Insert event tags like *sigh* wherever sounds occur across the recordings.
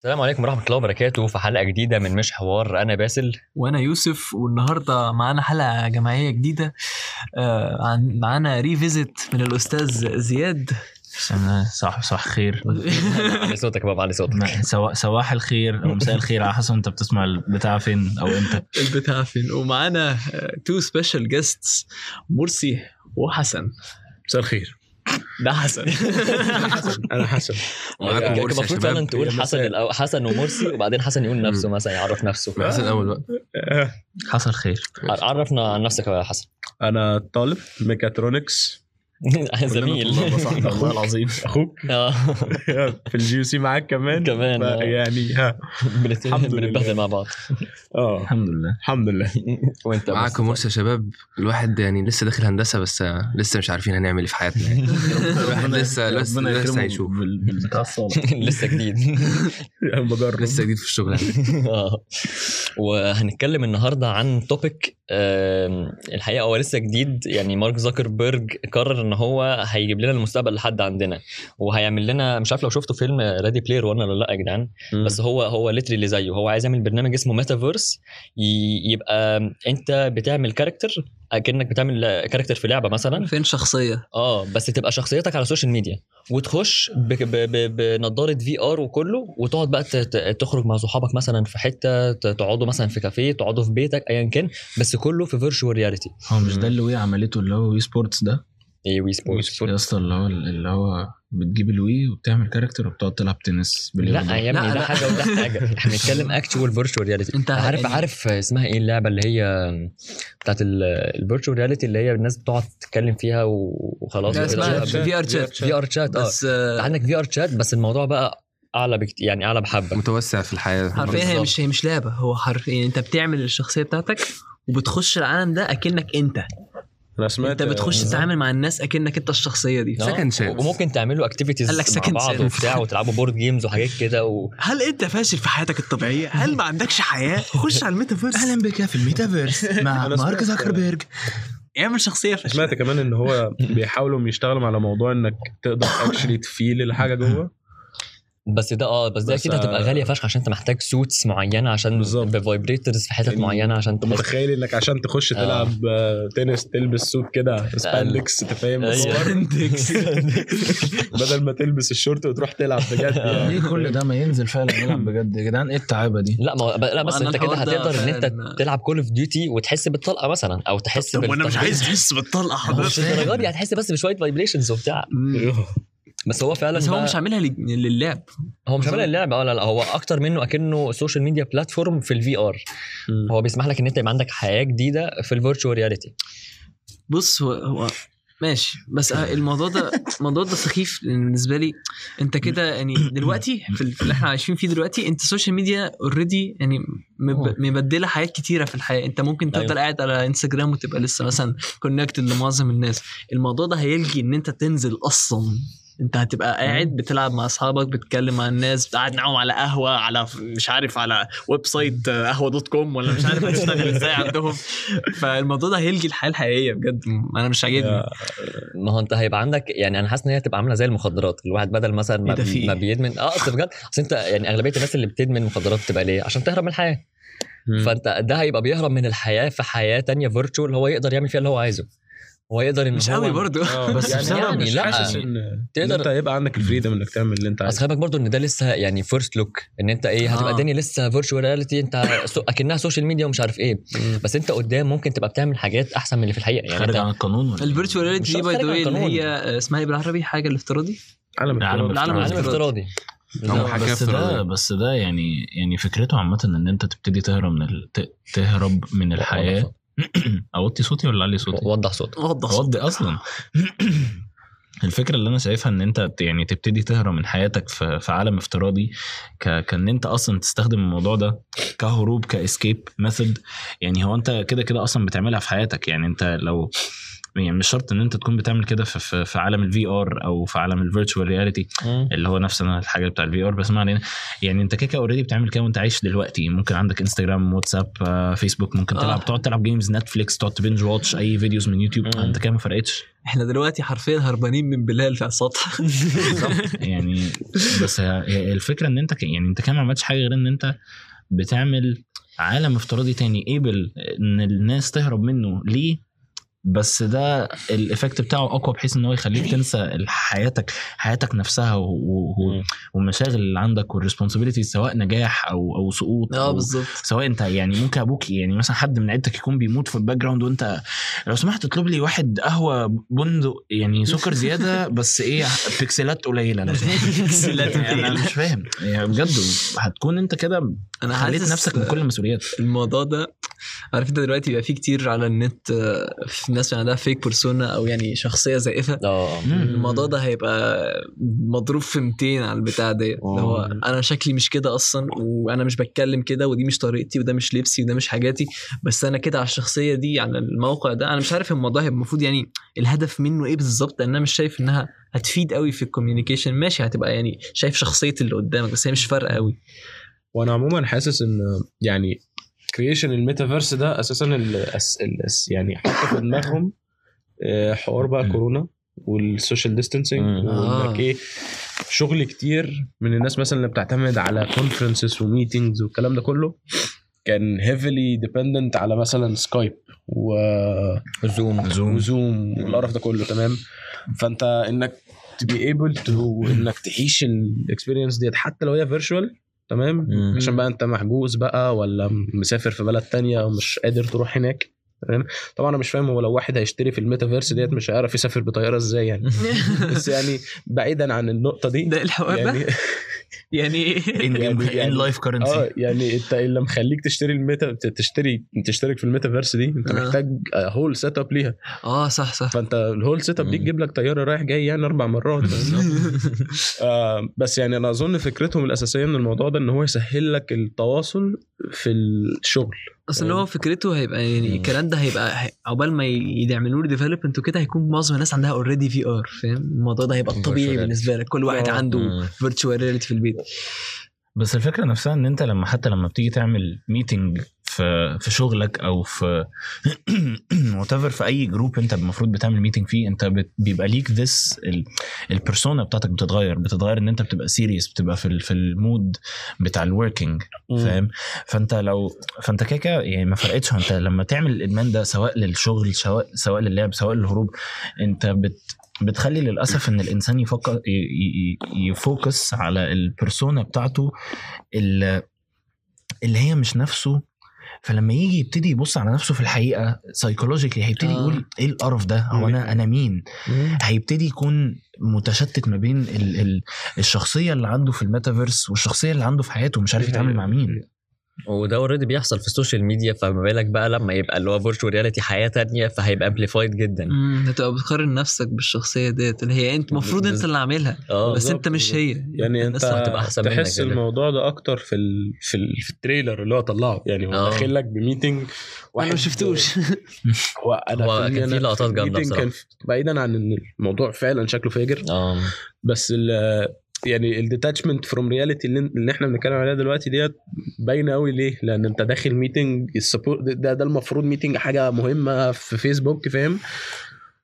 السلام عليكم ورحمة الله وبركاته. في حلقة جديدة من مش حوار. أنا باسل. وأنا يوسف. والنهاردة معانا حلقة جماعية جديدة. آه عن معانا revisit من الأستاذ زياد. صح صح خير. *laughs* علي صوتك بابا علي صوتك. صباح الخير أو مساء الخير. على حسب أنت بتسمع البتاع فين؟ أو إمتى البتاع فين؟ ومعانا two special guests مرسي وحسن. مساء الخير. ده حسن. *laughs* أنا حسن. يعني معاكم مرسي يا المفروض. فعلا تقول حسن. الأول حسن ومرسي وبعدين حسن يقول نفسه مثلا يعرف نفسه. حسن أول بقى. حصل خير. عرفنا عن نفسك يا حسن. أنا طالب ميكاترونكس. *laughs* زميل. والله *laughs* العظيم. أخوك. *laughs* آه، في ال GC معاك كمان؟ كمان، يعني ها. بنتبهدل مع بعض. آه. الحمد لله. الحمد لله. وأنت معاكم مرسي يا شباب. الواحد يعني لسه داخل هندسة بس لسه مش عارفين هنعمل إيه في حياتنا يعني. الواحد لسه لسه لسه هيشوف. لسه جديد. بجرب لسه جديد في الشغل. آه. وهنتكلم النهارده عن topic الحقيقة هو لسه جديد. يعني مارك زوكربيرج قرر إن هو هيجيب لنا المستقبل لحد عندنا. وهيعمل لنا مش عارف لو شفتوا فيلم Ready Player 1 ولا لأ يا جدعان بس هو هو literally اللي زيه. هو عايز يعمل برنامج اسمه ميتافيرس يبقى أنت بتعمل character أكنك بتعمل character في لعبة مثلا. فين شخصية؟ آه بس تبقى شخصيتك على ال social media وتخش ب- ب- ب- بنضاره VR وكله وتقعد بقى تخرج مع صحابك مثلا في حتة تقعدوا مثلا في كافيه تقعدوا في بيتك ايا كان بس كله في virtual reality هو مش ده اللي Wii عملته اللي هو Wii Sports ده؟ إيه Wii Sports يا اسطى اللي هو اللي هو بتجيب ال Wii وبتعمل character وبتقعد تلعب تنس لا. يا ابني لا، ده لا. حاجة وده حاجة. إحنا بنتكلم actual virtual reality انت عارف يعني- عارف اسمها إيه اللعبة اللي هي بتاعت ال virtual reality اللي هي الناس بتقعد تتكلم فيها وخلاص؟ لا، اسمها chat. VR Chat VR Chat آه. آه، عندك VR Chat بس الموضوع بقى أعلى بكتير يعني أعلى بحبة. متوسع في الحياة. حرفيا هي. مش هي مش لعبة هو حرفيا انت بتعمل الشخصية بتاعتك وبتخش العالم ده أكنك أنت. أنا سمعت انت بتخش تتعامل مع الناس أكنك أنت الشخصية دي. آه، Second chance. وممكن تعملوا activities مع بعض. وبتاع وتلعبوا board games وحاجات كده و... هل أنت فاشل في حياتك الطبيعية؟ هل ما عندكش حياة؟ خش على الميتافيرس. أهلا بك في الميتافيرس *laughs* مع مارك زكربيرج. اعمل شخصية فاشلة. سمعت كمان إن هو *laughs* بيحاولوا يشتغلوا على موضوع إنك تقدر actually ت feel الحاجة جوه. بس ده آه بس ده أكيد هتبقى آه، غالية فشخ عشان أنت محتاج suits معينة عشان. ب vibrators في حتت معينة عشان أنت متخيل إنك عشان تخش آه. تلعب آه، تنس تلبس suit كده spandex تفهم أيوة. الصور *laughs* بدل ما تلبس الشورت وتروح تلعب بجد *laughs* يعني. ليه كل ده ما ينزل فعلا يلعب بجد يا جدعان إيه التعابه دي لا ما لا بس أنت كده هتقدر إن أنت تلعب Call of Duty وتحس بالطلقة مثلا أو تحس طب وأنا مش. عايز *laughs* أحس بالطلقة مش حضرتك الدرجه دي هتحس بس بشوية vibrations وبتاع بس هو فعلا بس هو مش عاملها لل- للعب هو مش عامل اللعبه آه لا لا هو أكتر منه أكنه social media platform في ال VR هو بيسمح لك إن أنت يبقى عندك حياة جديدة في ال virtual reality بص هو, هو ماشي. بس آه، الموضوع ده الموضوع ده سخيف بالنسبة لي. أنت كده يعني دلوقتي في ال- في اللي إحنا عايشين فيه دلوقتي أنت ال social media already يعني. مبدلة حاجات كتيرة في الحياة. أنت ممكن تفضل أيوة. قاعد على انستجرام وتبقى لسه مثلا connected لمعظم الناس. الموضوع ده هيلغي إن أنت تنزل أصلا. انت هتبقى قاعد بتلعب مع اصحابك بتتكلم مع الناس قاعد معاهم على قهوة على مش عارف على website آه، قهوة dot com ولا مش عارف هتشتغل إزاي عندهم. *laughs* فالموضوع ده هيلغي الحياة الحقيقية بجد. أنا مش عاجبني. ما هو انت هيبقى عندك يعني أنا حاسس ان هي هتبقى عاملة زي المخدرات. الواحد بدل مثلا ما, إيه؟ ما بيدمن آه أصل بجد أصل انت يعني أغلبية الناس اللي بتدمن مخدرات بتبقى ليه؟ عشان تهرب من الحياة. فانت ده هيبقى بيهرب من الحياة في حياة تانية virtual هو يقدر يعمل فيها اللي هو عايزه. هو يقدر إن مش هو قوي برضه آه *laughs* بس يعني, يعني مش لا. حاسس إن تقدر- أنت يبقى عندك ال freedom إنك تعمل اللي أنت اصل عايزه خلي بالك برضه إن ده لسه يعني first look إن أنت إيه هتبقى آه. الدنيا لسه virtual reality أنت سو- أكنها social media ومش عارف إيه بس أنت قدام ممكن تبقى بتعمل حاجات أحسن من اللي في الحقيقة يعني خارج عن القانون إيه؟ ال virtual reality مش دي by the way اللي. هي آه، اسمها إيه بالعربي حاجة الافتراضي عالم العالم افتراضي. العالم عالم افتراضي. افتراضي هو حاجة بس ده. بس ده يعني يعني فكرته عامة إن أنت تبتدي تهرب من ال... ت- تهرب من الحياة *clears throat* اوطي صوتي ولا علي صوتي؟ وضح صوتك. وضح اوضي أصلا. *clears throat* الفكرة اللي أنا شايفها إن أنت يعني تبتدي تهرب من حياتك في, في عالم افتراضي ك... كأن أنت أصلا تستخدم الموضوع ده كهروب ك escape method يعني هو أنت كده كده أصلا بتعملها في حياتك. يعني أنت لو يعني مش شرط إن أنت تكون بتعمل كده في, في, في عالم ال VR أو في عالم ال virtual reality. اللي هو نفس الحاجة بتاع ال VR بس ما علينا يعني أنت كده كده already بتعمل كده وأنت عايش دلوقتي. ممكن عندك انستجرام واتساب آه، فيسبوك ممكن آه. تلعب تقعد تلعب games نتفليكس تقعد ت binge watch أي videos من يوتيوب مم. أنت كده ما فرقتش؟ إحنا دلوقتي حرفيا هربانين من بلال في السطح. يعني بس الفكرة إن أنت يعني أنت كمان ما عملتش حاجة غير إن أنت بتعمل عالم افتراضي تاني. able إن الناس تهرب منه. ليه؟ بس ده ال effect بتاعه أقوى بحيث إن هو يخليك تنسى حياتك حياتك نفسها و- و-. والمشاغل اللي عندك وال responsibility سواء نجاح أو أو سقوط آه بالظبط سواء أنت يعني ممكن أبوك يعني مثلا حد من عيلتك يكون بيموت في ال background وأنت لو سمحت اطلب لي واحد قهوة بندق يعني سكر زيادة *laughs* بس إيه بيكسلات قليلة. *laughs* بيكسلات يعني أنا قليلة. مش فاهم يعني بجد هتكون أنت كده أنا خليت حاسس نفسك من كل المسؤوليات الموضوع ده عارف أنت دلوقتي بيبقى فيه كتير على النت آه، في ناس عندها فيك بيرسونا أو يعني شخصية زائفة آه. الموضوع ده هيبقى مضروب في 200 على البتاع ده. اللي هو أنا شكلي مش كده أصلا وأنا مش بتكلم كده ودي مش طريقتي وده مش لبسي وده مش حاجاتي. بس أنا كده على الشخصية دي على الموقع ده أنا مش عارف الموضوع هيبقى المفروض يعني الهدف منه إيه بالظبط. لأن أنا مش شايف إنها هتفيد قوي في ال communication ماشي هتبقى يعني شايف شخصية اللي قدامك بس هي مش فارقة قوي وأنا عموما حاسس إن يعني creation الميتافيرس ده أساسا ال ال يعني حط في دماغهم آه، حوار بقى. كورونا وال social distancing مم. آه. وانك إيه شغل كتير من الناس مثلا اللي بتعتمد على conferences و meetings والكلام ده كله كان heavily dependent على مثلا سكايب و... زوم زوم وزوم والقرف ده كله تمام فأنت إنك ت be able to إنك تعيش ال experience ديت حتى لو هي virtual تمام؟ مم. عشان بقى انت محجوز بقى ولا مسافر في بلد تانية ومش قادر تروح هناك. تمام؟ طبعا أنا مش فاهم هو لو واحد هيشتري في الميتافيرس ديت مش هيعرف يسافر بطيارة إزاي يعني. *laughs* بس يعني بعيدا عن النقطة دي ده الحوار يعني *laughs* يعني إيه in life آه currency يعني انت اللي مخليك تشتري الميتا تشتري تشترك في الميتافيرس دي انت آه. محتاج whole setup ليها آه صح صح فانت ال whole setup دي. تجيب لك طيارة رايح جاي يعني أربع مرات *laughs* آه بس يعني أنا أظن فكرتهم الأساسية من الموضوع ده إن هو يسهل لك التواصل في الشغل أصل هو فكرته هيبقى يعني. الكلام ده هيبقى هي- عقبال ما يعملوا له development وكده هيكون معظم الناس عندها already VR فاهم الموضوع ده هيبقى Virtual طبيعي reality. بالنسبة لك كل واحد آه. عنده. virtual reality في البيت. بس الفكرة نفسها إن أنت لما حتى لما بتيجي تعمل meeting في في شغلك أو في *clears throat* وات في أي group أنت المفروض بتعمل meeting فيه أنت بت- بيبقى ليك this ال persona بتاعتك بتتغير. بتتغير إن أنت بتبقى serious بتبقى في في ال mood بتاع ال working فاهم؟ فأنت لو فأنت كده كده يعني ما فرقتش. أنت لما تعمل الإدمان ده سواء للشغل سواء سواء للعب سواء للهروب أنت بت بتخلي للأسف إن الإنسان يفكر ي focus على ال persona بتاعته اللي, هي مش نفسه. فلما يجي يبتدي يبص على نفسه في الحقيقة psychologically هيبتدي آه. يقول إيه القرف ده؟ هو أنا أنا مين؟ هيبتدي يكون متشتت ما بين ال ال الشخصية اللي عنده في الميتافيرس والشخصية اللي عنده في حياته مش عارف يتعامل مع مين. وده already بيحصل في ال social media فما بالك بقى لما يبقى اللي هو virtual reality حياة تانية فهيبقى amplified جدا امم هتبقى بتقارن نفسك بالشخصية ديت اللي هي أنت المفروض أنت اللي عاملها آه بس أنت مش. هي يعني أنت الناس هتبقى منك تحس كده. الموضوع ده أكتر في ال في, ال في ال trailer اللي هو طلعه يعني هو آه. داخل لك ب meeting أنا ما شفتوش هو أنا هو كان في لقطات جامدة ال meeting بصراحة. كان في- بعيدا عن إن الموضوع فعلا شكله فاجر آه بس ال يعني ال detachment from reality اللي, إحنا بنتكلم عليها دلوقتي ديت باينة قوي ليه؟ لأن أنت داخل meeting ده ده المفروض meeting حاجة مهمة في فيسبوك فاهم؟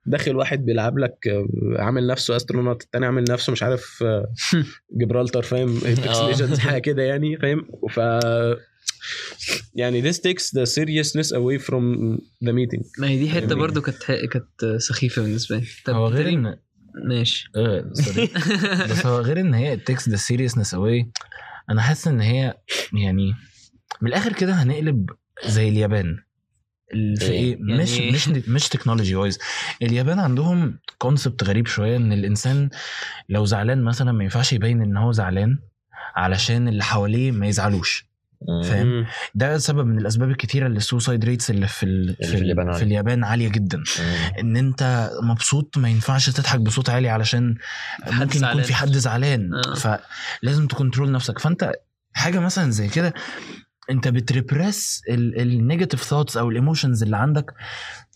داخل واحد بيلعب لك آه، عامل نفسه astronaut التاني عامل نفسه مش عارف آه، *laughs* Gibraltar فاهم Apex آه. Legends حاجة كده يعني فاهم ف يعني this takes the seriousness away from the meeting ما هي دي حتة برضو كانت كانت سخيفة بالنسبة لي طب هو غير إن ماشي آه، sorry. *laughs* بس هو غير إن هي takes the seriousness away أنا حاسس إن هي يعني من الآخر كده هنقلب زي اليابان ال- في إيه؟ إيه مش يعني- مش مش *laughs* technology wise اليابان عندهم concept غريب شوية إن الإنسان لو زعلان مثلا ما ينفعش يبين إن هو زعلان علشان اللي حواليه ما يزعلوش فاهم مم. ده سبب من الأسباب الكتيرة اللي ال suicide rates اللي في ال في اليابان في عالية. اليابان عالية جدا إن أنت مبسوط ما ينفعش تضحك بصوت عالي علشان في ممكن يكون. في حد زعلان آه. فلازم ت control نفسك فأنت حاجة مثلا زي كده أنت بت repress ال negative thoughts أو ال emotions اللي عندك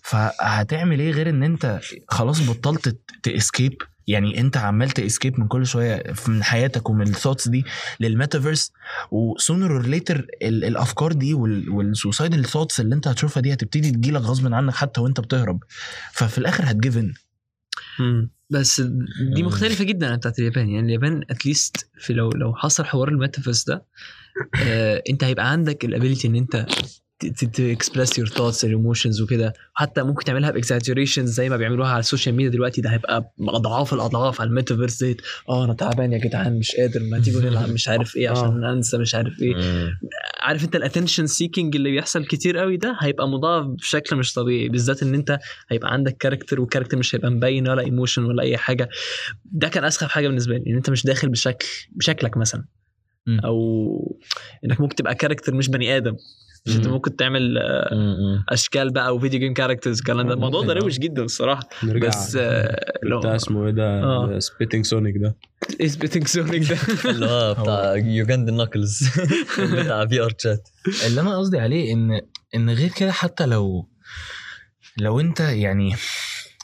فهتعمل إيه غير إن أنت خلاص بطلت ت escape يعني انت عمال ت escape من كل شوية من حياتك ومن ال thoughts دي للميتافيرس و sooner or later الأفكار دي وال suicidal thoughts اللي انت هتشوفها دي هتبتدي تجيلك غصب عنك حتى وانت بتهرب. ففي الآخر هت give in بس دي. مختلفة جدا عن بتاعت اليابان. يعني اليابان at least في لو لو حصل حوار الميتافيرس ده آه انت هيبقى عندك ال ability إن انت ت express your thoughts emotions وكده. حتى ممكن تعملها ب exaggeration زي ما بيعملوها على ال social media دلوقتي. ده هيبقى أضعاف الأضعاف على الميتافيرس ديت. آه أنا تعبان يا جدعان مش قادر ما تيجوا نلعب مش عارف إيه عشان أنسى مش عارف إيه. عارف أنت ال attention seeking اللي بيحصل كتير قوي ده هيبقى مضاعف بشكل مش طبيعي. بالذات إن أنت هيبقى عندك character وال character مش هيبقى مبين ولا emotion ولا أي حاجة. ده كان أسخف حاجة بالنسبة لي إن أنت مش داخل بشكل بشكلك مثلا. أو إنك ممكن تبقى character مش بني آدم. مش انت مم. ممكن تعمل آه،. أشكال بقى و video game characters الكلام ده. الموضوع ده روش جدا الصراحة. نرجع بس آه، لو بتاع اسمه إيه ده؟ آه. سبيتنج سونيك ده. سبيتنج سونيك ده؟ *laughs* اللي هو بتاع يوجند Knuckles *laughs* بتاع VR Chat اللي أنا قصدي عليه إن إن غير كده حتى لو لو أنت يعني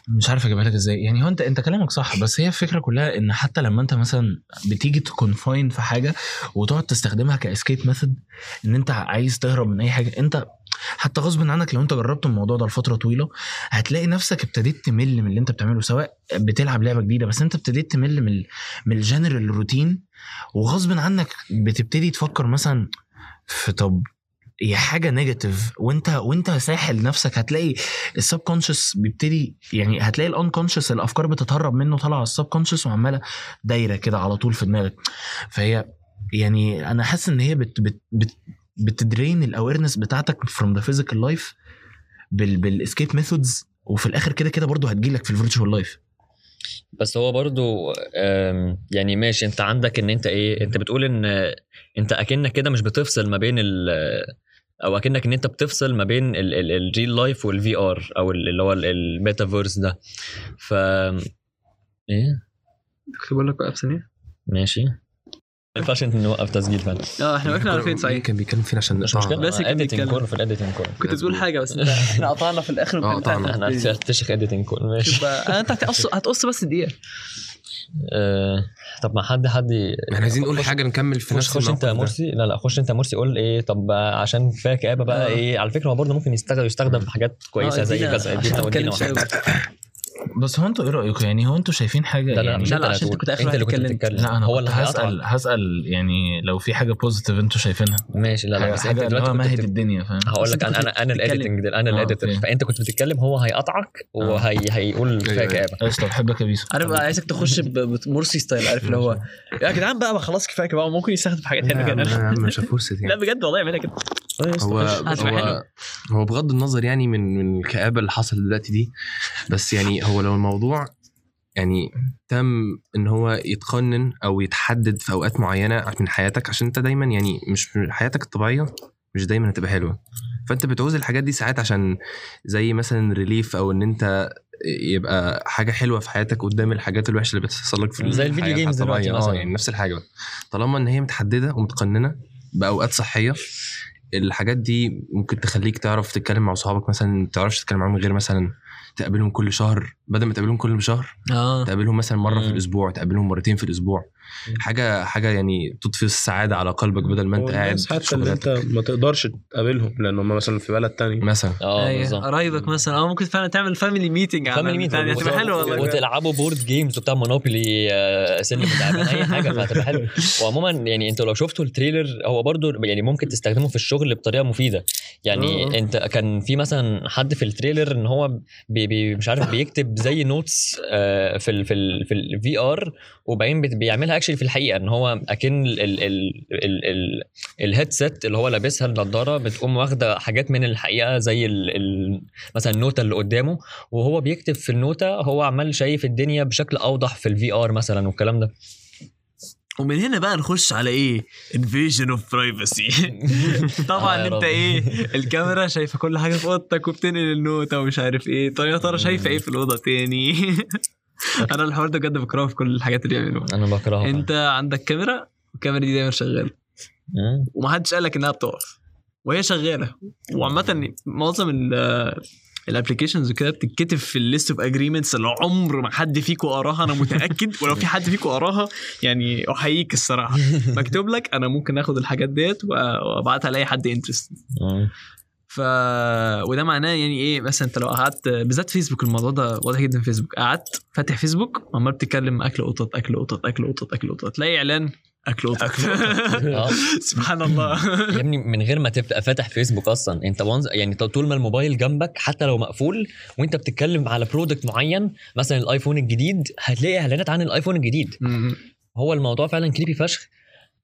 مش عارف أجيبها لك إزاي. يعني هو انت أنت كلامك صح بس هي الفكرة كلها إن حتى لما أنت مثلا بتيجي ت confine في حاجة وتقعد تستخدمها ك escape method إن أنت عايز تهرب من أي حاجة أنت حتى غصب عنك لو أنت جربت الموضوع ده لفترة طويلة هتلاقي نفسك ابتديت تمل من اللي أنت بتعمله سواء بتلعب لعبة جديدة بس أنت ابتديت تمل من من ال general routine وغصب عنك بتبتدي تفكر مثلا في طب هي حاجة negative وانت وانت ساحل نفسك هتلاقي ال subconscious بيبتدي يعني هتلاقي ال unconscious الأفكار بتتهرب منه طالعة على ال subconscious وعمالة دايرة كده على طول في دماغك. فهي يعني أنا حاسس إن هي بت بت بت بت drain ال awareness بتاعتك from the physical life بال escape methods وفي الآخر كده كده برضه هتجيلك في ال virtual life بس هو برضو يعني ماشي أنت عندك إن أنت إيه أنت بتقول إن أنت أكنك كده مش بتفصل ما بين ال أو أكنك إن أنت بتفصل ما بين ال real life وال VR أو ال- اللي هو الميتافيرس ده. ف إيه؟ كنت بقول لك وقف ثانية. ماشي. ما ينفعش انت نوقف تسجيل فعلا. آه إحنا وقفنا على فين صحيح؟ كان بيتكلم فين عشان مش؟ مشكلة بس كان editing بيتكلم. كور في ال editing كور كنت تقول حاجة بس *laughs* إحنا قطعنا في الآخر. آه، قطعنا. إحنا هنفتشخ اديتنج كور ماشي. انت هتقص هتقص بس دقيقة. آه، طب ما حد حد إحنا عايزين نقول حاجة نكمل في نفس خش انت يا ده. مرسي لا لا خش انت يا مرسي قول إيه طب عشان كفايه كآبه بقى آه. إيه على فكرة هو برضه ممكن يستخدم يستخدم في حاجات كويسة آه، زي كذا عشان ادينا ودينا. بس هو أنتوا إيه رأيكم؟ يعني هو أنتوا شايفين حاجة؟ لا لا يعني لا، لا، اللي عشان انت. كنت آخر انت اللي كنت. بتتكلم. لا أنا هو هو اللي هسأل هسأل يعني لو في حاجة بوزيتيف أنتوا شايفينها. ماشي لا لا بس حاجة اللي دلوقتي هو مهد الدنيا فاهم؟ هقول لك أنا أنا أنا. الايديتنج أنا الاديتور أوكي. فأنت كنت بتتكلم هو هيقطعك وهي هيقول كفايه أيوه، أيوه. كآبة. قشطة بحبك يا بيسو عارف بقى عايزك تخش بمرسي ستايل عارف اللي هو يا جدعان بقى ما خلاص كفاية بقى ممكن يستخدم في حاجات لا عم، كده. لا يا عم مش فرصه لا يعني بجد والله يعملها كده. هو هتبقى هو حلوة. هو بغض النظر يعني من من الكآبة اللي حصلت دلوقتي دي بس يعني هو لو الموضوع يعني تم إن هو يتقنن أو يتحدد في أوقات معينة من حياتك عشان أنت دايما يعني مش حياتك الطبيعية مش دايما هتبقى حلوة. فأنت بتعوز الحاجات دي ساعات عشان زي مثلا relief أو إن أنت يبقى حاجة حلوة في حياتك قدام الحاجات الوحشة اللي بتحصل لك في زي ال video games دلوقتي. آه يعني نفس الحاجة. طالما إن هي متحددة ومتقننة بأوقات صحية الحاجات دي ممكن تخليك تعرف تتكلم مع صحابك مثلا ما تعرفش تتكلم معاهم غير مثلا تقابلهم كل شهر بدل ما تقابلهم كل شهر آه تقابلهم مثلا مرة في مم. الأسبوع تقابلهم مرتين في الأسبوع. حاجة حاجة يعني تضفي السعادة على قلبك بدل ما انت قاعد حتى اللي انت ما تقدرش تقابلهم لأن هم مثلا في بلد تاني مثلا. آه أيوة. قرايبك مثلا. آه ممكن فعلا تعمل family meeting family meeting هتبقى حلوة والله. وتلعبوا board games وبتاع Monopoly سلم تعبان أي حاجة فهتبقى حلوة. *laughs* وعموما يعني أنتوا لو شفتوا ال trailer هو برضو يعني ممكن تستخدمه في الشغل بطريقة مفيدة. يعني آه. انت كان في مثلا حد في ال trailer إن هو بي بي مش عارف بيكتب زي notes في ال في ال في ال VR وبعدين بت- actually في الحقيقة إن هو أكن ال ال ال ال ال headset اللي هو لابسها النضارة بتقوم واخدة حاجات من الحقيقة زي ال ال مثلا النوتة اللي قدامه وهو بيكتب في النوتة هو عمال شايف الدنيا بشكل أوضح في ال VR مثلا والكلام ده. ومن هنا بقى نخش على إيه؟ invasion of privacy طبعا أنت. إيه؟ الكاميرا شايفة كل حاجة في أوضتك وبتنقل النوتة ومش عارف إيه. طب يا ترى شايفة إيه في الأوضة تاني؟ *laughs* *laughs* أنا الحوار ده بجد بكرهه في كل الحاجات اللي بيعملوها. أنا بكرهها أنت عندك كاميرا والكاميرا دي دايما شغالة. ومحدش قال لك إنها بتقف. وهي شغالة. وعامة معظم ال- ال applications وكده بتتكتب في ال list of agreements اللي عمر ما حد فيكم قراها أنا متأكد. *laughs* ولو في حد فيكم قراها يعني أحييك الصراحة. مكتوب لك أنا ممكن آخد الحاجات ديت وأبعتها لأي حد interested. ف وده معناه يعني إيه مثلا أنت لو قعدت بالذات فيسبوك الموضوع ده واضح جدا في فيسبوك قعدت فاتح فيسبوك عمال بتتكلم أكل قطط أكل قطط أكل قطط أكل قطط. تلاقي إعلان أكل قطط. *laughs* آه. سبحان الله. *laughs* يا ابني من غير ما تبقى فاتح فيسبوك أصلا. أنت وانز يعني طول ما الموبايل جنبك حتى لو مقفول وأنت بتتكلم على product معين مثلا الآيفون الجديد هتلاقي إعلانات عن الآيفون الجديد. هو الموضوع فعلا creepy فشخ.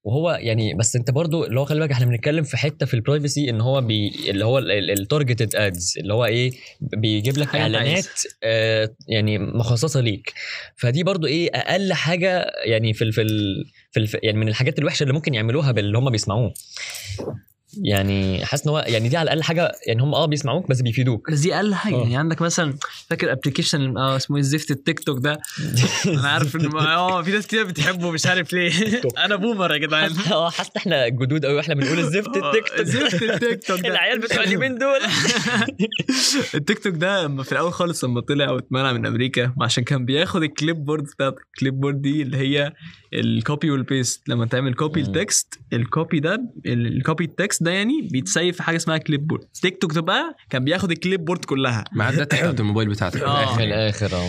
وهو يعني بس انت برضو اللي هو خلي بالك إحنا بنتكلم في حتة في ال privacy ان هو بي اللي هو ال targeted ads اللي هو إيه بيجيب لك إعلانات آه يعني مخصصة ليك. فدي برضو إيه أقل حاجة يعني في ال في ال في الف يعني من الحاجات الوحشة اللي ممكن يعملوها باللي هم بيسمعوه. يعني حاسس إن هو يعني دي على الأقل حاجة يعني هم آه بيسمعوك بس بيفيدوك. بس دي أقل حاجة آه. يعني عندك مثلا فاكر application آه اسمه إيه زفت التيك توك ده؟ *laughs* أنا عارف ان آه في ناس كتير بتحبه مش عارف ليه. أنا boomer يا جدعان. آه حاسس إحنا جدود قوي وإحنا بنقول الزفت التيك توك زفت التيك توك العيال بتوع اليومين دول. *laughs* التيك توك ده لما في الأول خالص لما طلع واتمنع من أمريكا عشان كان بياخد ال clipboard بتاعت ال clipboard دي اللي هي الكوبي والبيست لما تعمل كوبي. التكست الكوبي ده الكوبي التكست ده يعني بيت save في حاجة اسمها clipboard تيك توك بقى كان بياخد ال clipboard كلها. مع ال data بتاعت الموبايل بتاعتك. في آه. الآخر في يعني. الآخر آه.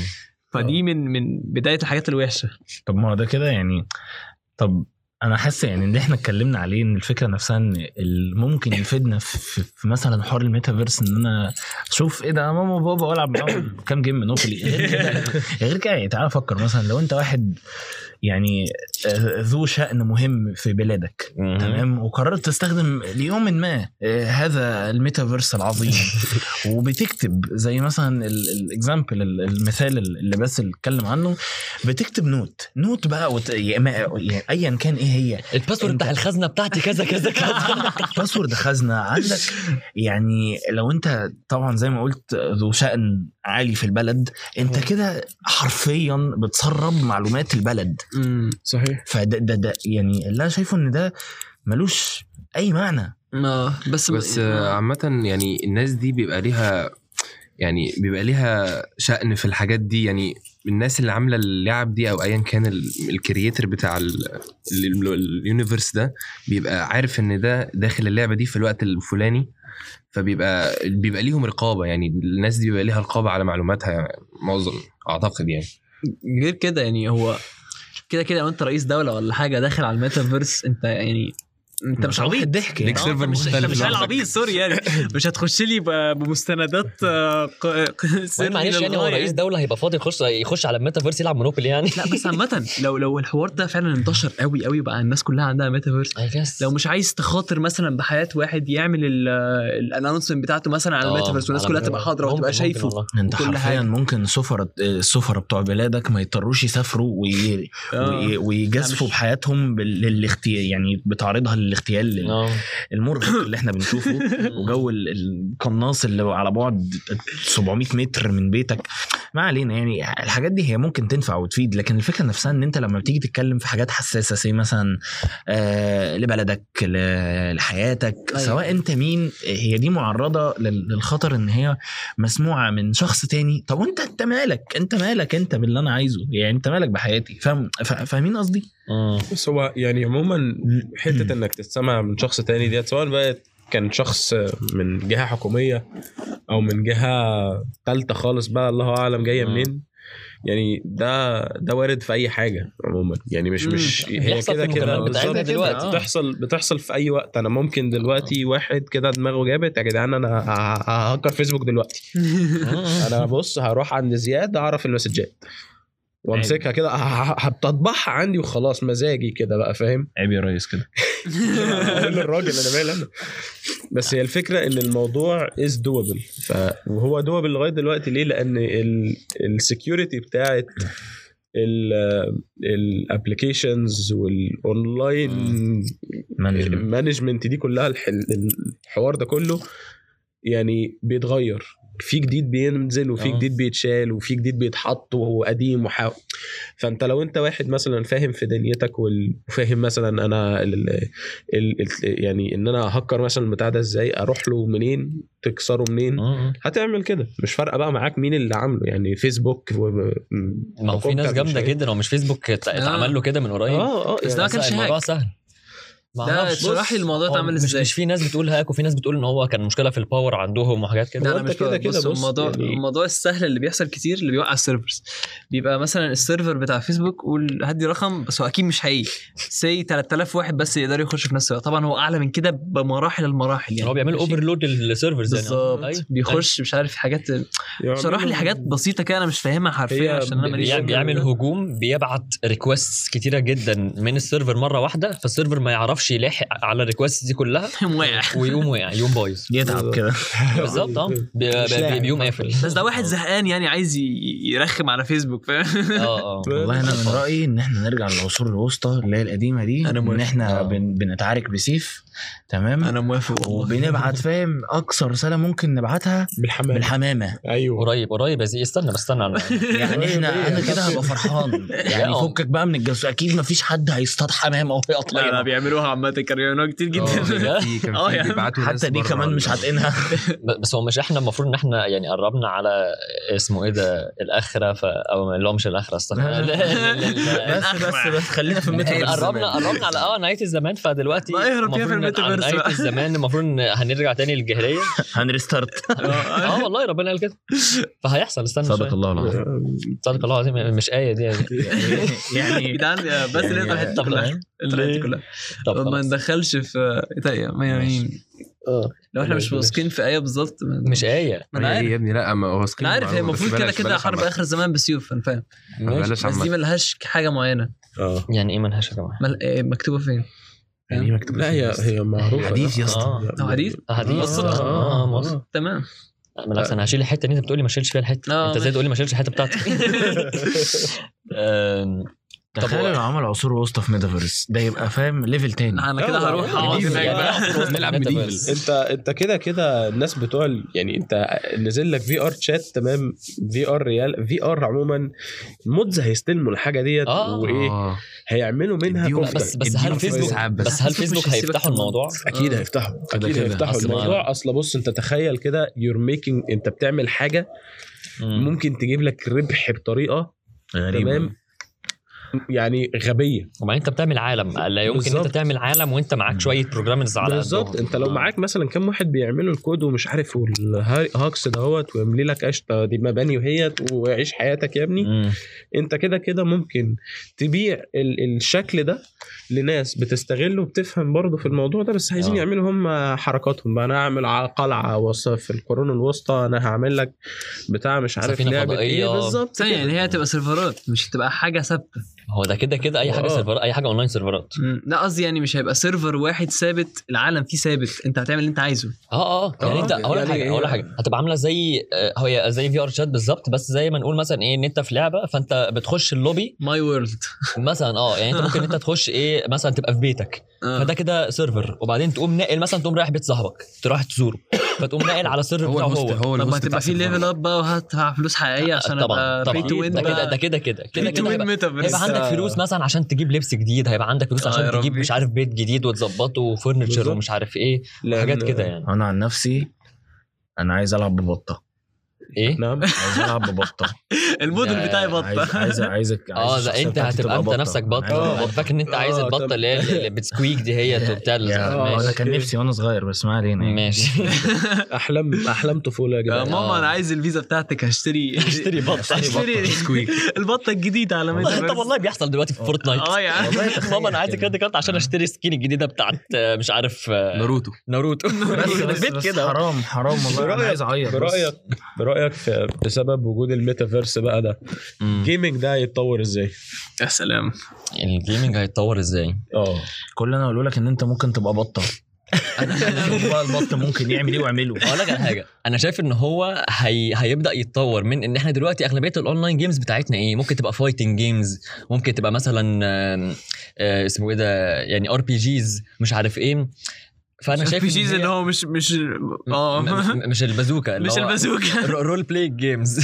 فدي من من بداية الحاجات الوحشة. طب ما هو ده كده يعني. طب أنا حاسس يعني اللي إحنا اتكلمنا عليه إن الفكرة نفسها إن ممكن يفيدنا في, مثلا حوار الميتافيرس إن أنا أشوف إيه ده ماما وبابا والعب معاهم كام game مونوبولي غير كده غير كده يعني تعالى فكر مثلا لو أنت واحد يعني آه، ذو شأن مهم في بلادك تمام؟ وقررت تستخدم ليوم ما آه، هذا الميتافيرس العظيم. وبتكتب زي مثلا ال example المثال اللي بس اتكلم عنه بتكتب note note بقى وت... إما- يعني ايا كان إيه هي؟ ال password بتاع الخزنة بتاعتي كذا كذا كذا. *laughs* password خزنة عندك؟ يعني لو انت طبعا زي ما قلت ذو شأن عالي في البلد انت كده حرفيا بتسرب معلومات البلد. صحيح. فده ده, ده يعني اللي أنا شايفه إن ده ملوش أي معنى. آه بس بس آه، عامة يعني الناس دي بيبقى ليها يعني بيبقى ليها شأن في الحاجات دي. يعني الناس اللي عاملة اللعب دي أو ايا كان ال- ال creator بتاع ال- ال- ال- ال universe ده بيبقى عارف إن ده داخل اللعبة دي في الوقت الفلاني فبيبقى بيبقى ليهم رقابة يعني الناس دي بيبقى ليها رقابة على معلوماتها معظم أعتقد يعني. غير كده يعني هو كده كده لو أنت رئيس دولة ولا حاجة داخل على الميتافيرس أنت يعني انت مش عبيط ضحك ليك آه، server انت مش مختلف. عبيط sorry يعني *laughs* مش هتخش لي بمستندات آه، *laughs* معلش يعني هو. رئيس دولة هيبقى فاضي يخش يخش على الميتافيرس يلعب مونوبولي يعني لا بس عامة *laughs* لو لو الحوار ده فعلا انتشر قوي قوي بقى الناس كلها عندها ميتافيرس. لو مش عايز تخاطر مثلا بحياة واحد يعمل ال announcement بتاعته مثلا على آه، الميتافيرس والناس على كلها تبقى حاضرة وتبقى شايفه. انت حرفيا. ممكن سفرة السفرة بتوع بلادك ما يضطروش يسافروا. آه. وي... ويجازفوا بحياتهم يعني بتعرضها للاغتيال آه. المرهق *coughs* اللي إحنا بنشوفه وجو ال- القناص اللي على بعد 700 متر من بيتك ما علينا يعني الحاجات دي هي ممكن تنفع وتفيد لكن الفكرة نفسها إن أنت لما بتيجي تتكلم في حاجات حساسة زي مثلا آه لبلدك لحياتك أيوة. سواء أنت مين هي دي معرضة لل- للخطر إن هي مسموعة من شخص تاني طب وأنت أنت مالك أنت مالك أنت باللي أنا عايزه يعني أنت مالك بحياتي فاهم فا- فاهمين قصدي. بس هو يعني عموما حتة إنك تستمع من شخص تاني ديت سواء بقى كان شخص من جهة حكومية أو من جهة ثالثه خالص بقى الله أعلم جاية مم. منين. يعني ده ده وارد في أي حاجة عموما. يعني مش. مش هي كده في كده. بتاعتنا. دلوقتي. بتحصل بتحصل في أي وقت. أنا ممكن دلوقتي واحد كده دماغه جابت يا جدعان أنا ههكر فيسبوك دلوقتي. *laughs* أنا بص هروح عند زياد أعرف المسجات. وامسكها كده هتطبعها عندي وخلاص مزاجي كده بقى فاهم؟ عيب يا ريس كده. *laughs* أقول للراجل أنا مالي أنا. بس هي الفكرة إن الموضوع is doable ف وهو doable لغاية دلوقتي ليه؟ لأن ال security بتاعت ال applications وال online. management دي كلها الح- الحوار ده كله يعني بيتغير. في جديد بينزل وفي آه. جديد بيتشال وفي جديد بيتحط وهو قديم وحا... فأنت لو أنت واحد مثلا فاهم في دنيتك وفاهم مثلا أنا ال... ال... ال... يعني إن أنا ههاك مثلا البتاع ده إزاي أروح له منين تكسره منين؟ مم. هتعمل كده. مش فارقة بقى معاك مين اللي عامله. يعني فيسبوك و... ما هو في ناس جامدة جدا هو مش فيسبوك ات- اتعمل له كده من قريب؟ آه آه بس ده ما كانش الموضوع hack. سهل. ده أعرفش. اشرح لي الموضوع اتعمل مش, إزاي؟ مش في ناس بتقول hack وفي ناس بتقول ان هو كان مشكلة في ال power عندهم وحاجات كده. لا أنا مش كده كده الموضوع يعني- الموضوع السهل اللي بيحصل كتير اللي بيوقع ال servers. بيبقى مثلا ال server بتاع فيسبوك قول هدي رقم بس هو أكيد مش حقيقي. سي 3000 واحد بس يقدروا يخشوا في نفس الوقت. طبعا هو أعلى من كده بمراحل المراحل يعني. هو ماشي؟ overload لل servers يعني. بالظبط. أيوة. بيخش مش عارف حاجات شرح لي حاجات بسيطة كده أنا مش فاهمها حرفيا عشان أنا ماليش بيعمل هجوم بيبعت request كتيرة جدا من ال server مرة واحدة فال server ما يعرفش يلاحق على ال request دي كلها. *laughs* وقع ويقوم وقع يقوم بايظ يتعب كده *laughs* بالظبط آه. *laughs* بيقوم قافل بس ده واحد زهقان يعني عايز يرخم على فيسبوك فاهم آه آه والله أنا من رأيي إن إحنا نرجع للعصور الوسطى اللي هي القديمة دي إن. إحنا آه. بن بنتعارك بسيف تمام؟ أنا موافق وبنبعت فاهم؟ اقصى رسالة ممكن نبعتها بالحمام بالحمامة. أيوه. قريب قريب يا زي. استنى بس استنى. يعني إحنا *laughs* أنا كده هبقى فرحان. *laughs* يعني. فكك بقى من الجاسوس أكيد مفيش حد هيصطاد حمامه وهي لا لا بيعملوها عامة. كانوا بيعملوها كتير جدا. *laughs* عم. بيبعتوا ناس حتى دي كمان مش هتقنها بس هو مش إحنا المفروض إن إحنا يعني قربنا على اسمه إيه ده الأخرة ف... أو اللي هو مش الأخرة استنى. بس بس بس خلينا في نهاية قربنا قربنا على آه نهاية الزمان فدلوقتي الميتافيرس نهايه بقى. الزمان المفروض إن هنرجع تاني للجاهلية. هنريستارت. آه والله ربنا قال كده. فهيحصل استنى صدق. الله العظيم. صدق الله العظيم مش آية دي. يعني *laughs* جدعان بس يعني- نقطع الحته طب كلها. الحته كلها. طب ما. ندخلش في يمين آه. لو إحنا مش. واثقين في آية بالظبط مش آية. ما أنا عارف. يا ابني لا ما هو أنا عارف هي المفروض كده كده حرب آخر الزمان بالسيوف أنا فاهم. بس دي. ملهاش حاجة معينة. آه يعني إيه منهاش يا جماعة مل... إيه مكتوبة فين؟ يعني مكتوب لا هي هي معروفة. حديث يا اسطى. حديث؟ حديث. موثق؟ آه موثق تمام. بالعكس أنا هشيل الحتة اللي انت بتقولي ما شيلش فيها الحتة. آه، انت إزاي. تقولي ما شيلش الحتة بتاعتك؟ *laughs* تخيل لو عمل عصور وسطى في ميتافيرس ده يبقى فاهم level تاني. أنا كده هروح اقعد هناك نلعب medieval أنت أنت كده كده الناس بتوع يعني أنت نزل لك VRChat تمام؟ VR real VR عموما ال mods هيستلموا الحاجة ديت آه. وإيه؟ هيعملوا منها كفته بس بس هل فيسبوك بس. بس هل فيسبوك هيفتحوا الموضوع؟ أكيد. هيفتحوا. أكيد. هيفتحوا الموضوع. أصل بص أنت تخيل كده you're making أنت بتعمل حاجة مم. ممكن تجيب لك ربح بطريقة غريب تمام؟ يعني غبية وبعدين انت بتعمل عالم لا يمكن بالظبط. انت تعمل عالم وانت معاك شوية programmers على بالظبط. انت لو. معاك مثلا كم واحد بيعملوا الكود ومش عارف وال hacks دهوت ويملي لك قشطة دي مباني وهيت وعيش حياتك يا ابني مم. انت كده كده ممكن تبيع ال- الشكل ده لناس بتستغله وبتفهم برضه في الموضوع ده بس عايزين آه. يعملوا هم حركاتهم بقى أنا اعمل ع- قلعة وصف في القرون الوسطى أنا هعمل لك بتاع مش عارف لعبة إيه. بالظبط. يعني هي هتبقى servers مش هتبقى حاجة ثابتة هو ده كده كده أي حاجة آه. servers أي حاجة online servers. لا قصدي يعني مش هيبقى server واحد ثابت العالم فيه ثابت. أنت هتعمل اللي أنت عايزه. آه آه. يعني آه، انت أقول لك يعني حاجة أقول هي- حاجة. هتبقى عاملة زي آه، هي زي VRChat بالظبط بس زي ما نقول مثلا إيه إن أنت في لعبة فأنت بتخش ال lobby my world *laughs* مثلا آه يعني أنت ممكن أنت تخش إيه مثلا تبقى في بيتك. فده كده server وبعدين تقوم ناقل مثلا تقوم رايح بيت صاحبك تروح تزوره. فتقوم ناقل على ال server هو بتاعه هو. هو طب هتبقى بتاع في. level up بقى وهدفع فلوس حقيقية عشان طبعا أبقى طبعا. free to win ده كده ده كده كده كده free to كده. win هيبقى- ميتافيرس هيبقى عندك فلوس مثلا عشان تجيب لبس جديد هيبقى عندك فلوس آه عشان تجيب ربي. مش عارف بيت جديد وتظبطه بالظبط. ومش عارف إيه حاجات كده يعني. أنا عن نفسي أنا عايز ألعب ببطة. إيه؟ نعم. عايز ألعب ببطة. *laughs* الموديل ده بتاعي بطة. عايز عايزك آه ده أنت هتبقى تبقى أنت نفسك أنا فاكر إن أنت عايز آه، البطة اللي هي اللي بت squeak دي هي *laughs* وبتاع آه، أنا كان نفسي وأنا صغير بس ما علينا يعني. ماشي. *laughs* احلام أحلام طفولة يا يا جدعان ماما آه. أنا عايز الفيزا بتاعتك هشتري *laughs* أشتري بطة. هشتري squeak البطة الجديدة على ميتافيرس طب والله بيحصل دلوقتي في فورتنايت. آه يا. عم ماما أنا عايز credit card عشان أشتري skin الجديدة بتاعت آه، مش عارف آه، ناروتو. ناروتو. بس البيت كده. حرام حرام والله. أنا عايز أعيط. برايك برأيك في بسبب وجود الميتافيرس بقى ده. ال gaming ده هيتطور إزاي؟ يا سلام. ال gaming هيتطور إزاي؟ آه. كل اللي أنا اقوله لك إن أنت ممكن تبقى بطه *laughs* شوف بقى البط ممكن يعمل إيه واعمله أقول لك على حاجة. أنا شايف إن هو هي... هيبدأ يتطور من إن إحنا دلوقتي أغلبية ال online games بتاعتنا إيه؟ ممكن تبقى fighting games ممكن تبقى مثلا آه، اسمه إيه ده؟ يعني RPGs مش عارف إيه. فأنا شايف في إن شيز هي- اللي هو مش مش آه. مش البازوكا مش البازوكا. ro- role play games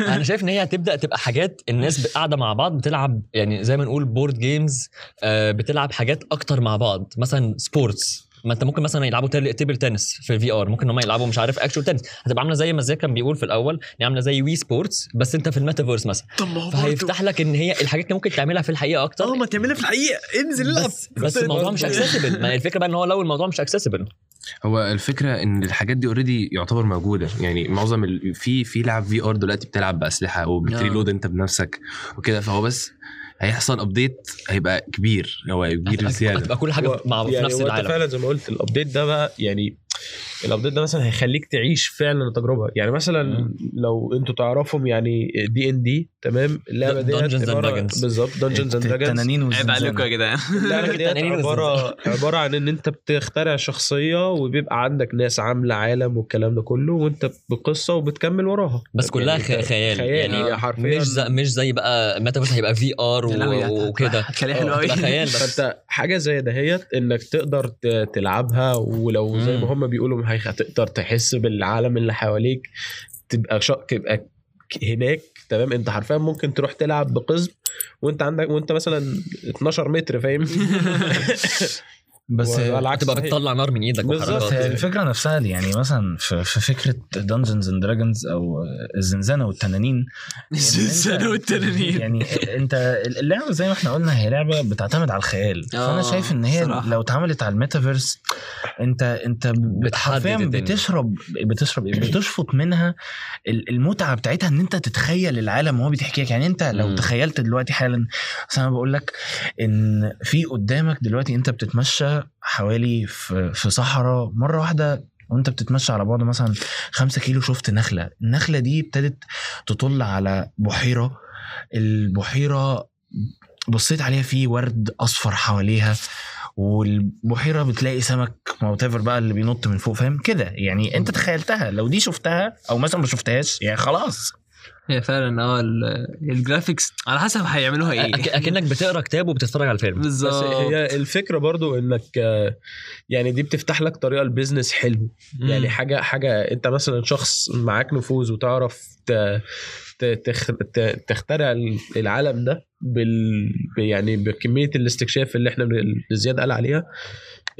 أنا شايف إن هي هتبدأ تبقى حاجات الناس قاعدة مع بعض بتلعب يعني زي ما نقول board games بتلعب حاجات أكتر مع بعض. مثلا sports ما انت ممكن مثلا يلعبوا table tennis في VR ممكن هم يلعبوا مش عارف actual tennis هتبقى عاملة زي ما زي كان بيقول في الأول يعني عاملة زي Wii Sports بس أنت في الميتافيرس مثلا. طب ما هو فهيفتح لك إن هي الحاجات اللي ممكن تعملها في الحقيقة أكتر. آه ما تعملها في الحقيقة. انزل العب بس بس *laughs* الموضوع مش accessible *laughs* ما هي الفكرة بقى إن هو لو الموضوع مش accessible هو الفكرة إن الحاجات دي already يعتبر موجودة. يعني معظم ال... في في لعب VR دلوقتي بتلعب بأسلحة وبت reload أنت بنفسك وكده. فهو بس هيحصل update هيبقى كبير هو كبير بزياده هتبقى كل حاجة مع في يعني نفس هو انت العالم. فعلا زي ما قلت ال update ده بقى يعني ال update ده مثلا هيخليك تعيش فعلا التجربة. يعني مثلا مم. لو أنتوا تعرفهم يعني دي ان دي تمام؟ اللعبة ديت and عباره Dragons. بالظبط Dungeons and Dragons التنانين عيب. عليكم يا جدعان. *laughs* اللعبة عباره عبارة عن إن أنت بتخترع شخصية وبيبقى عندك ناس عاملة عالم والكلام ده كله وأنت بقصة وبتكمل وراها. بس كلها يعني خيال. خيال يعني يعني حرفيا مش زي مش زي بقى ميتافيرس هيبقى VR وكده. تبقى خيال بس. فأنت حاجة زي دهيت إنك تقدر تلعبها ولو زي ما. هم بيقولوا هتقدر تحس بالعالم اللي حواليك تبقى شا... تبقى هناك تمام؟ انت حرفيا ممكن تروح تلعب بقزم وانت عندك وانت مثلا 12 متر فاهم؟ *laughs* بس والعكس تبقى. بتطلع نار من إيدك بالظبط. وحركات الفكرة نفسها يعني مثلا في, في فكرة Dungeons and Dragons أو الزنزانة والتنانين الزنزانة والتنانين يعني أنت اللعبة زي ما إحنا قلنا هي لعبة بتعتمد على الخيال فأنا آه، شايف إن هي صراحة. لو اتعملت على الميتافيرس أنت أنت حرفيا. بتشرب بتشرب؟ بتشفط منها ال- المتعة بتاعتها إن أنت تتخيل العالم وهو بيحكي لك يعني أنت لو. تخيلت دلوقتي حالا بس أنا بقول لك إن في قدامك دلوقتي أنت بتتمشى حوالي في في صحراء مرة واحدة وأنت بتتمشى على بعد مثلا خمسة كيلو شفت نخلة. النخلة دي ابتدت تطل على بحيرة. البحيرة بصيت عليها في ورد أصفر حواليها والبحيرة بتلاقي سمك وات بقى اللي بينط من فوق فاهم؟ كده. يعني أنت تخيلتها لو دي شفتها أو مثلا ما شفتهاش يعني خلاص. هي فعلا آه ال- ال graphics على حسب هيعملوها إيه. أكنك بتقرأ كتاب وبتتفرج على الفيلم. بس بالظبط هي الفكرة برضو إنك آه، يعني دي بتفتح لك طريقة ال business حلو. يعني حاجة حاجة أنت مثلا شخص معاك نفوذ وتعرف ت- ت- تخ- ت- تخترع العالم ده بال يعني بكمية الاستكشاف اللي إحنا اللي زياد قال عليها.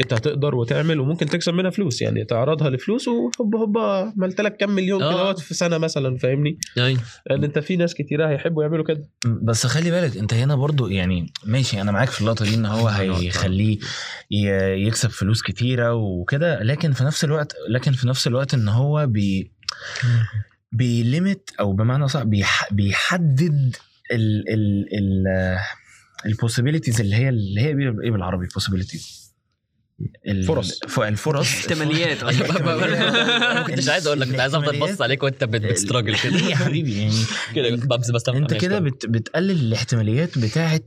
انت هتقدر وتعمل وممكن تكسب منها فلوس يعني تعرضها لفلوس وهوبا هوبا عملت لك كام مليون آه. كده في سنة مثلا فاهمني؟ يعني لأن أنت في ناس كتيرة هيحبوا يعملوا كده. بس خلي بالك أنت هنا برضو يعني ماشي أنا معاك في اللقطة دي إن هو *laughs* هيخليه ي- يكسب فلوس كتيرة وكده لكن في نفس الوقت لكن في نفس الوقت إن هو بي *laughs* بي limit أو بمعنى صح بيح بيحدد ال ال ال ال possibilities اللي هي اللي هي إيه بالعربي possibilities ال- فرص. ف- الفرص. احتماليات. *laughs* *laughs* أنا ما كنتش عايز أقول لك كنت عايز أفضل باصص عليك وأنت بت- بت struggle كده. ليه يا حبيبي يعني *laughs* كده بس بس أنت كده بت بتقلل الاحتماليات بتاعت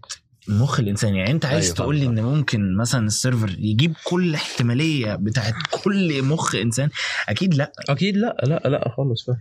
مخ الإنسان. يعني أنت عايز أيوة، تقول لي إن ممكن مثلا السيرفر يجيب كل احتمالية بتاعت كل مخ إنسان؟ أكيد لا. أكيد لا لا لا خالص فاهم.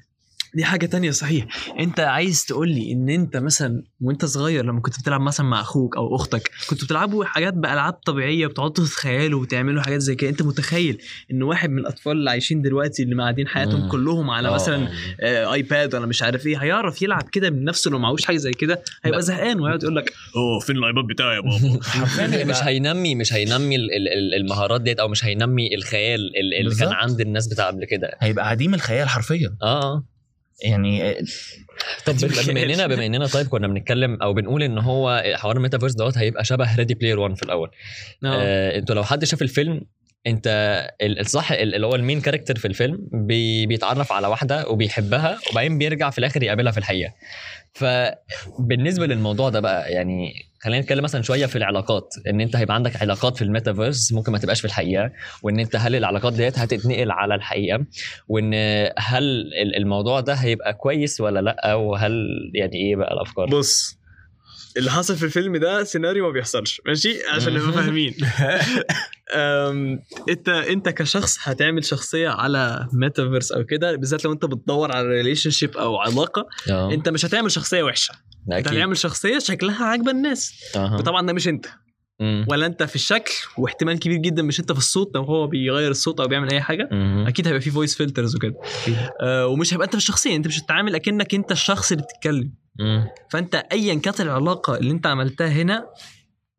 دي حاجة تانية صحيح. أنت عايز تقول لي إن أنت مثلا وأنت صغير لما كنت بتلعب مثلا مع أخوك أو أختك كنتوا بتلعبوا حاجات بألعاب طبيعية بتقعدوا تتخيلوا وتعملوا حاجات زي كده؟ أنت متخيل إن واحد من الأطفال اللي عايشين دلوقتي اللي قاعدين حياتهم مم. كلهم على مثلا آه iPad ولا مش عارف إيه هيعرف يلعب كده من نفسه لو معهوش حاجة زي كده؟ هيبقى. زهقان ويقعد يقول لك أوه فين ال iPad بتاعي يا بابا؟ *laughs* مش هينمي مش هينمي ال- ال- ال- المهارات ديت أو مش هينمي الخيال ال- اللي كان. عند الناس بتاع قبل كده. هيبقى عديم الخيال حرفيا. آه. يعني طب *laughs* بما اننا بما إننا طيب كنا بنتكلم أو بنقول إن هو حوار الميتافيرس دوت هيبقى شبه Ready Player 1 في الأول آه. آه أنتوا لو حد شاف الفيلم انت ال- الصح ال- اللي هو ال main character في الفيلم بي بيتعرف على واحدة وبيحبها وبعدين بيرجع في الآخر يقابلها في الحقيقة فبالنسبة للموضوع ده بقى يعني خلينا نتكلم مثلا شوية في العلاقات إن أنت هيبقى عندك علاقات في الميتافيرس ممكن ما تبقاش في الحقيقة وإن أنت هل العلاقات ديت هتتنقل على الحقيقة وإن هل ال- الموضوع ده هيبقى كويس ولا لأ وهل يعني إيه بقى الأفكار؟ بص اللي حصل في الفيلم ده سيناريو ما بيحصلش ماشي؟ عشان نبقى *laughs* فاهمين. *laughs* انت انت كشخص هتعمل شخصية على ميتافيرس أو كده بالذات لو انت بتدور على relationship أو علاقة آه. انت مش هتعمل شخصية وحشة. انت هتعمل شخصية شكلها عاجبة الناس. أها. وطبعا ده مش انت. مم. ولا انت في الشكل واحتمال كبير جدا مش انت في الصوت لو هو بيغير الصوت أو بيعمل اي حاجة مم. أكيد هيبقى في voice filters وكده آه ومش هيبقى انت في الشخصيه انت مش هتتعامل اكنك انت الشخص اللي بتتكلم مم. فانت ايا كانت العلاقة اللي انت عملتها هنا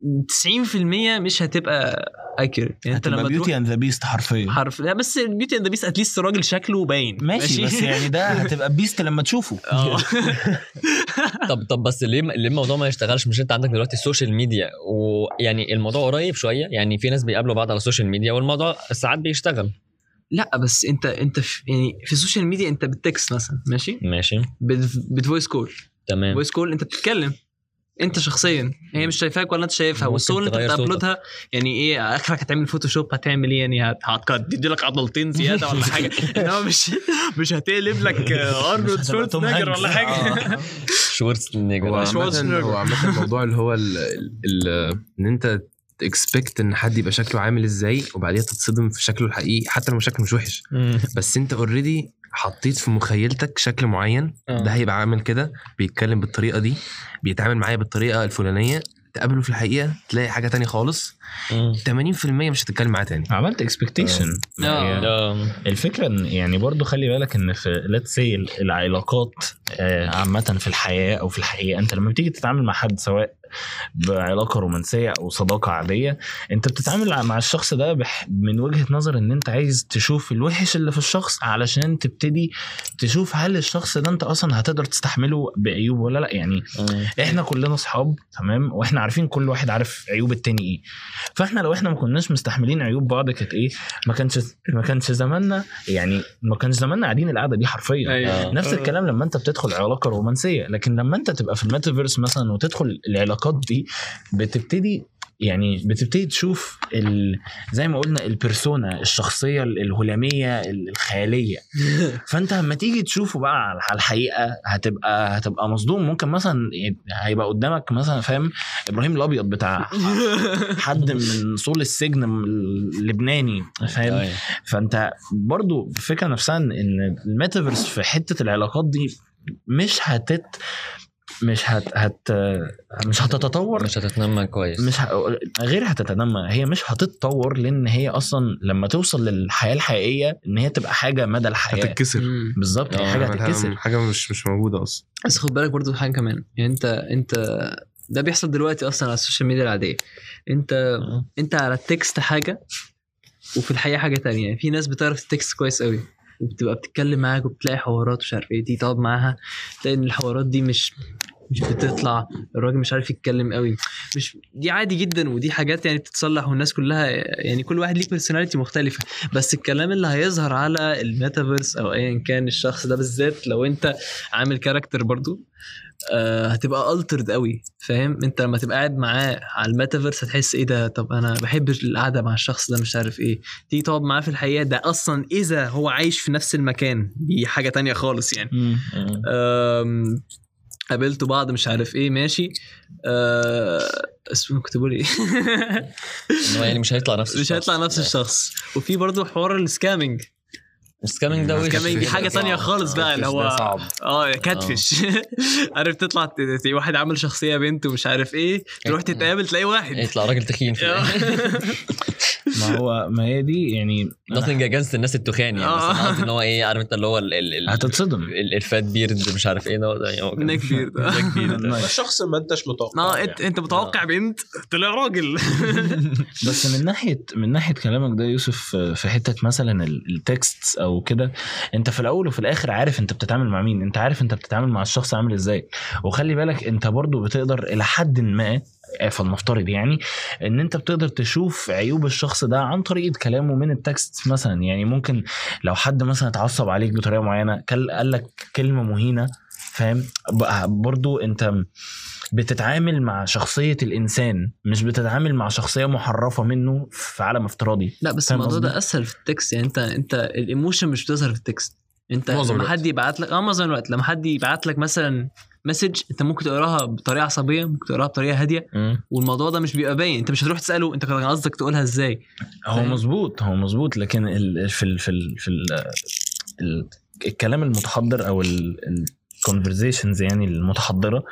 90% مش هتبقى accurate يعني انت لما Beauty and the Beast حرفيا. حرف لا بس ال Beauty and the Beast at least الراجل شكله باين. ماشي بس يعني ده *laughs* هتبقى beast لما تشوفه. آه. *laughs* طب طب بس ليه ليه الموضوع ما يشتغلش؟ مش انت عندك دلوقتي ال social media ويعني الموضوع قريب شوية؟ يعني في ناس بيقابلوا بعض على ال social media والموضوع ساعات بيشتغل. لا بس انت انت في يعني في ال social media انت بت text مثلا ماشي؟ ماشي. بت- بت voice call تمام. voice call انت بتتكلم. انت شخصيا هي مش شايفاك ولا انت شايفها والصور اللي انت بتابلودها يعني إيه اخرك هتعمل Photoshop هتعمل إيه؟ يعني هت- هتدي لك عضلتين زيادة ولا *laughs* حاجة. انما مش مش هتقلب لك آه، ارنولد شوارزنيجر هانكس. ولا حاجة. آه. شورتس هو عامة الموضوع اللي هو ال ال ان انت expect ان حد يبقى شكله عامل إزاي وبعديها تتصدم في شكله الحقيقي حتى لو شكله مش وحش. بس انت already حطيت في مخيلتك شكل معين آه. ده هيبقى عامل كده بيتكلم بالطريقة دي بيتعامل معايا بالطريقة الفلانية تقابله في الحقيقة تلاقي حاجة تانية خالص. 80% مش هتتكلم معاه تاني. عملت expectation آه. الفكرة إن يعني برضو خلي بالك إن في let's say العلاقات آه، عامة في الحياة أو في الحقيقة أنت لما بتيجي تتعامل مع حد سواء بعلاقة رومانسية أو صداقة عادية أنت بتتعامل مع الشخص ده بح- من وجهة نظر إن أنت عايز تشوف الوحش اللي في الشخص علشان تبتدي تشوف هل الشخص ده أنت أصلا هتقدر تستحمله بعيوب ولا لأ. يعني إحنا كلنا أصحاب تمام؟ وإحنا عارفين كل واحد عارف عيوب التاني إيه. فإحنا لو إحنا ما كناش مستحملين عيوب بعض كانت إيه؟ ما كانش ما كانش زماننا يعني ما كانش زماننا قاعدين القعدة دي حرفيا. أيوه. نفس الكلام لما أنت بتدخل علاقة رومانسية لكن لما أنت تبقى في الميتافيرس مثلا وتدخل العلاقات دي بتبتدي يعني بتبتدي تشوف ال... زي ما قلنا البرسونا الشخصية الهلامية الخيالية. *laughs* فأنت لما تيجي تشوفه بقى على الحقيقة هتبقى هتبقى مصدوم. ممكن مثلا هيبقى قدامك مثلا فاهم؟ إبراهيم الأبيض بتاع *laughs* حد من صول السجن اللبناني فاهم؟ أيوة. فأنت برضو الفكرة نفسها إن الميتافيرس في حتة العلاقات دي مش هتت مش هت, هت مش هتتطور؟ مش هتتنمى كويس. مش ه... غير هتتنمى. هي مش هتتطور لأن هي أصلا لما توصل للحياة الحقيقية إن هي تبقى حاجة مدى الحياة. هتتكسر. بالظبط آه، حاجة حاجة- هتتكسر. حاجة مش مش موجودة أصلا. بس خد بالك برضو حاجة كمان. يعني أنت أنت ده بيحصل دلوقتي أصلا على ال social media العادية. أنت أنت على ال text حاجة وفي الحقيقة حاجة تانية. يعني في ناس بتعرف ال text كويس قوي وبتبقى بتتكلم معاك وبتلاقي حوارات مش عارف إيه تيجي تقعد معاها تلاقي إن الحوارات دي مش مش بتطلع الراجل مش عارف يتكلم قوي. مش دي عادي جدا ودي حاجات يعني بتتصلح والناس كلها يعني كل واحد ليه personality مختلفة. بس الكلام اللي هيظهر على الميتافيرس أو ايا كان الشخص ده بالذات لو أنت عامل character برضو آه هتبقى altered قوي فاهم؟ أنت لما تبقى قاعد معاه على الميتافيرس هتحس إيه ده؟ طب أنا بحب القعدة مع الشخص ده مش عارف إيه. تيجي تقعد معاه في الحقيقة ده أصلا إذا هو عايش في نفس المكان دي حاجة تانية خالص يعني. قابلتوا بعض مش عارف إيه ماشي. أه اسمه إيه *laughs* إن هو يعني مش هيطلع نفس مش هيطلع نفس الشخص. وفي برضه حوار ال scamming. ال scamming ده وش؟ ال scamming دي حاجة تانية خالص بقى اللي هو صعب. آه catfish. *laughs* عارف تطلع واحد عامل شخصية بنت ومش عارف إيه تروح تتقابل تلاقي واحد. يطلع راجل تخين *laughs* الآخر. ما هو ما هي دي يعني nothing against الناس التخان يعني بس آه. قصدي إن هو إيه عارف أنت اللي هو ال- ال- ال- هتصدم ال- ال fat beard مش عارف إيه ده يعني. neckbeard neckbeard. الشخص ما أنتش متوقع آه يعني. انت أنت متوقع بنت طلع راجل. *laughs* بس من ناحية من ناحية كلامك ده يوسف في حتة مثلا ال text أو كده أنت في الأول وفي الآخر عارف أنت بتتعامل مع مين أنت عارف أنت بتتعامل مع الشخص عامل إزاي. وخلي بالك أنت برضو بتقدر إلى حد ما آه، فلنفترض يعني إن أنت بتقدر تشوف عيوب الشخص ده عن طريقة كلامه من ال text مثلا. يعني ممكن لو حد مثلا اتعصب عليك بطريقة معينة قال لك كلمة مهينة فاهم؟ بقى برضو انت بتتعامل مع شخصية الإنسان مش بتتعامل مع شخصية محرفة منه في عالم افتراضي. لا بس الموضوع؟ ده اسهل في ال text. يعني انت انت ال emotion مش بتظهر في ال text. انت لما. حد يبعت لك آه معظم الوقت لما حد يبعت لك مثلا message انت ممكن تقراها بطريقة عصبية ممكن تقراها بطريقة هادية والموضوع ده مش بيبقى باين. انت مش هتروح تسأله انت كان قصدك تقولها إزاي. هو؟ مظبوط هو مظبوط. لكن ال في ال في ال في ال ال الكلام المتحضر أو ال conversations يعني المتحضرة.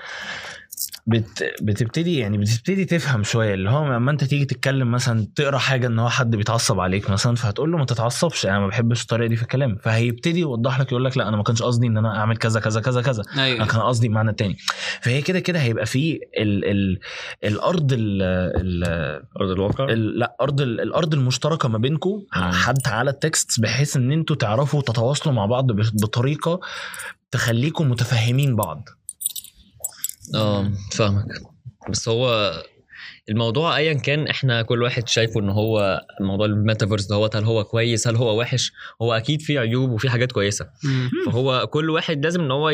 بت بتبتدي يعني بتبتدي تفهم شوية اللي هو لما انت تيجي تتكلم مثلا تقرأ حاجة إن هو حد بيتعصب عليك مثلا فهتقول له ما تتعصبش أنا ما بحبش الطريقة دي في الكلام. فهيبتدي يوضح لك يقول لك لا أنا ما كانش قصدي إن أنا أعمل كذا كذا كذا كذا. أنا أيوه كان قصدي بمعنى تاني. فهي كده كده هيبقى في ال ال الأرض ال ال أرض الواقع؟ ال- لا أرض ال- الأرض المشتركة ما بينكم مم. حتى على ال text بحيث إن أنتوا تعرفوا تتواصلوا مع بعض ب- بطريقة تخليكم متفهمين بعض. آه فاهمك. بس هو الموضوع ايا كان إحنا كل واحد شايفه إن هو موضوع الميتافيرس دوت هل هو كويس هل هو وحش؟ هو أكيد فيه عيوب وفيه حاجات كويسة. فهو كل واحد لازم إن هو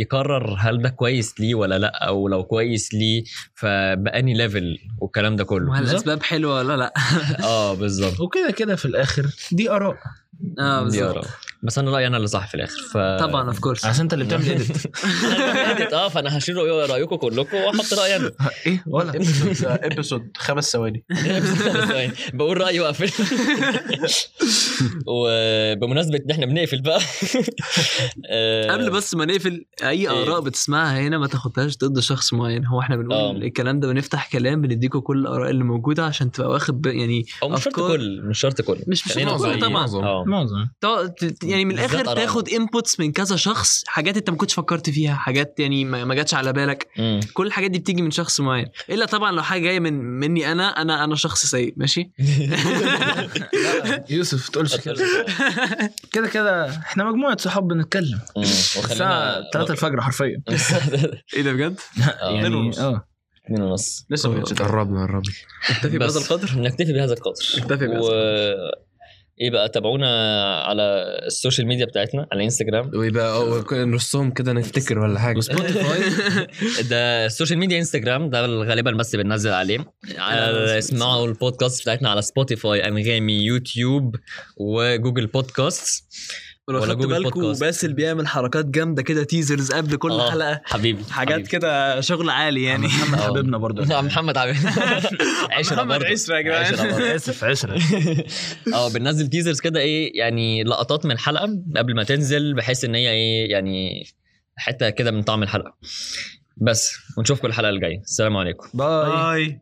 يقرر هل ده كويس ليه ولا لأ أو لو كويس ليه فبأنهي level والكلام ده كله. وهل الأسباب حلوة ولا لأ؟ *laughs* آه بالظبط. وكده كده في الآخر دي آراء. آه. بس أنا رأيي أنا اللي صح في الآخر ف طبعا of course عشان أنت اللي بتعمل edit، *laughs* آه فأنا هشيل رأي- رأيكم كلكم وأحط رأيي أنا. *laughs* إيه ولا. episode *laughs* خمس ثواني. بقول رأيي واقفل وبمناسبه إن إحنا بنقفل بقى. آه، قبل بس ما نقفل أي آراء بتسمعها هنا ما تاخدهاش ضد شخص معين. هو إحنا بنقول آه. الكلام ده بنفتح كلام بنديكوا كل الآراء اللي موجودة عشان تبقى واخد يعني أو مش شرط. كل مش شرط كل. مش مش خلينا كل. طبعا. معظم. يعني من الآخر. تاخد انبوتس من كذا شخص حاجات انت ما كنتش فكرت فيها حاجات يعني ما ما جاتش على بالك. مم. كل الحاجات دي بتيجي من شخص معين. إلا طبعا لو حاجة جاية من مني أنا أنا أنا شخص سيء ماشي؟ *laughs* يوسف تقولش كده. كده كده إحنا مجموعة صحاب بنتكلم. الساعة وخلينا 3 الفجر حرفيا. *laughs* إيه ده بجد؟ يعني ونص. آه. اتنين ونص. لسه قربنا قربنا. نكتفي بهذا القدر. نكتفي بهذا القدر. نكتفي بهذا و... إيه بقى تابعونا على ال social media بتاعتنا على إنستجرام. ويبقى نصهم كده نفتكر ولا حاجة. *laughs* ده ال social media Instagram ده غالبا بس بننزل عليه. على اسمعوا البودكاست بتاعتنا على سبوتيفاي أنغامي يوتيوب و Google Podcasts. ولو ولا جوجل بالكم. باسل بيعمل حركات جامدة كده teasers قبل كل آه، حلقة. حبيبي حاجات. كده شغل عالي يعني. محمد آه. حبيبنا برضه نعم محمد *laughs* عشرة محمد برضه عشرة يا جدعان. برضه. *laughs* آسف عشرة. *laughs* آه بننزل teasers كده إيه يعني لقطات من الحلقة قبل ما تنزل بحيث إن هي إيه يعني حتة كده من طعم الحلقة. بس ونشوفكم الحلقة الجاية. السلام عليكم. باي باي